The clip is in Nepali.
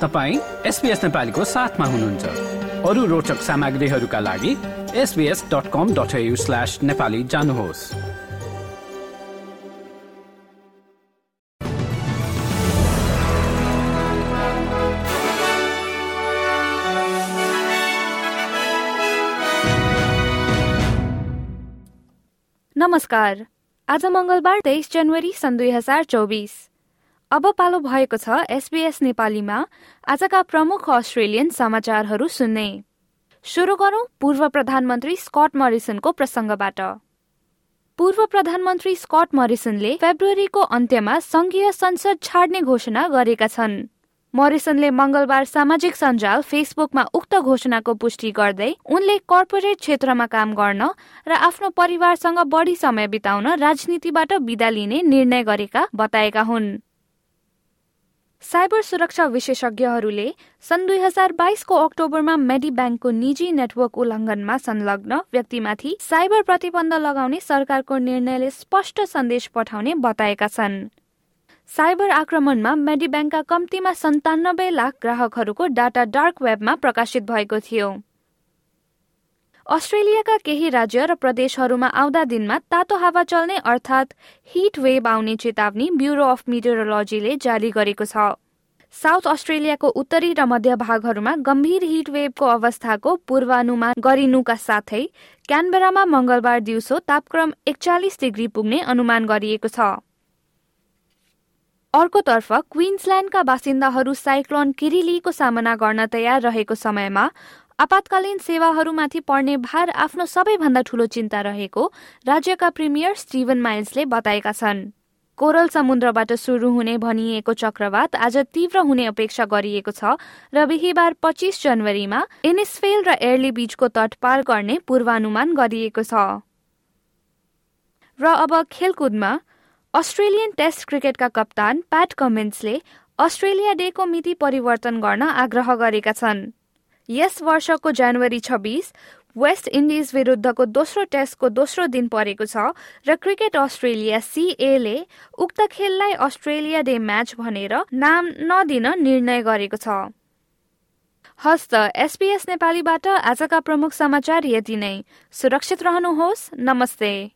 तपाईँ एसपिएस नेपालीको साथमा हुनुहुन्छ। अरू रोचक सामग्रीहरूका लागि SBS dot com dot slash Nepali जानुहोस्। नमस्कार। आज मङ्गलबार तेइस जनवरी सन् दुई हजार चौबिस। अब पालो भएको छ एसबीएस नेपालीमा। आजका प्रमुख अस्ट्रेलियन समाचारहरू सुन्ने। सुरु गरौं पूर्व प्रधानमन्त्री स्कट मरिसनको प्रसङ्गबाट। पूर्व प्रधानमन्त्री स्कट मरिसनले फेब्रुअरीको अन्त्यमा संघीय संसद छाड्ने घोषणा गरेका छन्। मरिसनले मंगलबार सामाजिक सञ्जाल फेसबुकमा उक्त घोषणाको पुष्टि गर्दै उनले कर्पोरेट क्षेत्रमा काम गर्न र आफ्नो परिवारसँग बढी समय बिताउन राजनीतिबाट विदा लिने निर्णय गरेका बताएका हुन्। साइबर सुरक्षा विशेषज्ञहरूले सन् दुई हजार बाइसको अक्टोबरमा मेडी ब्याङ्कको निजी नेटवर्क उल्लङ्घनमा संलग्न व्यक्तिमाथि साइबर प्रतिबन्ध लगाउने सरकारको निर्णयले स्पष्ट सन्देश पठाउने बताएका छन्। साइबर आक्रमणमा मेडिब्याङ्कका कम्तीमा सन्तानब्बे लाख ग्राहकहरूको डाटा डार्क वेबमा प्रकाशित भएको थियो। अस्ट्रेलियाका केही राज्य र प्रदेशहरूमा आउँदा दिनमा तातो हावा चल्ने अर्थात् हिट वेभ आउने चेतावनी ब्युरो अफ मिटेरोलोजीले जारी गरेको छ। साउथ अस्ट्रेलियाको उत्तरी र मध्य भागहरूमा गम्भीर हिट वेभको अवस्थाको पूर्वानुमान गरिनुका साथै क्यानबेरामा मंगलबार दिउँसो तापक्रम एकचालिस डिग्री पुग्ने अनुमान गरिएको छ। अर्कोतर्फ क्विन्सल्याण्डका बासिन्दाहरू साइक्लोन किरिलीको सामना गर्न तयार रहेको समयमा आपतकालीन सेवाहरूमाथि पर्ने भार आफ्नो सबैभन्दा ठूलो चिन्ता रहेको राज्यका प्रिमियर स्टिभन माइल्सले बताएका छन्। कोरल समुद्रबाट सुरु हुने भनिएको चक्रवात आज तीव्र हुने अपेक्षा गरिएको छ र बिहिबार पच्चिस जनवरीमा इनिसफेल र एयरली बीचको तट पार गर्ने पूर्वानुमान गरिएको छ। र अब खेलकुदमा अस्ट्रेलियन टेस्ट क्रिकेटका कप्तान प्याट कमिन्सले अस्ट्रेलिया डेको मिति परिवर्तन गर्न आग्रह गरेका छन्। यस वर्षको जनवरी छब्बिस वेस्ट इन्डिज विरुद्धको दोस्रो टेस्टको दोस्रो दिन परेको छ र क्रिकेट अस्ट्रेलिया सिएले उक्त खेललाई अस्ट्रेलिया डे म्याच भनेर नाम नदिन निर्णय गरेको छ। हस्त एसपीएस नेपालीबाट आजका प्रमुख समाचार यति नै। सुरक्षित रहनुहोस्। नमस्ते।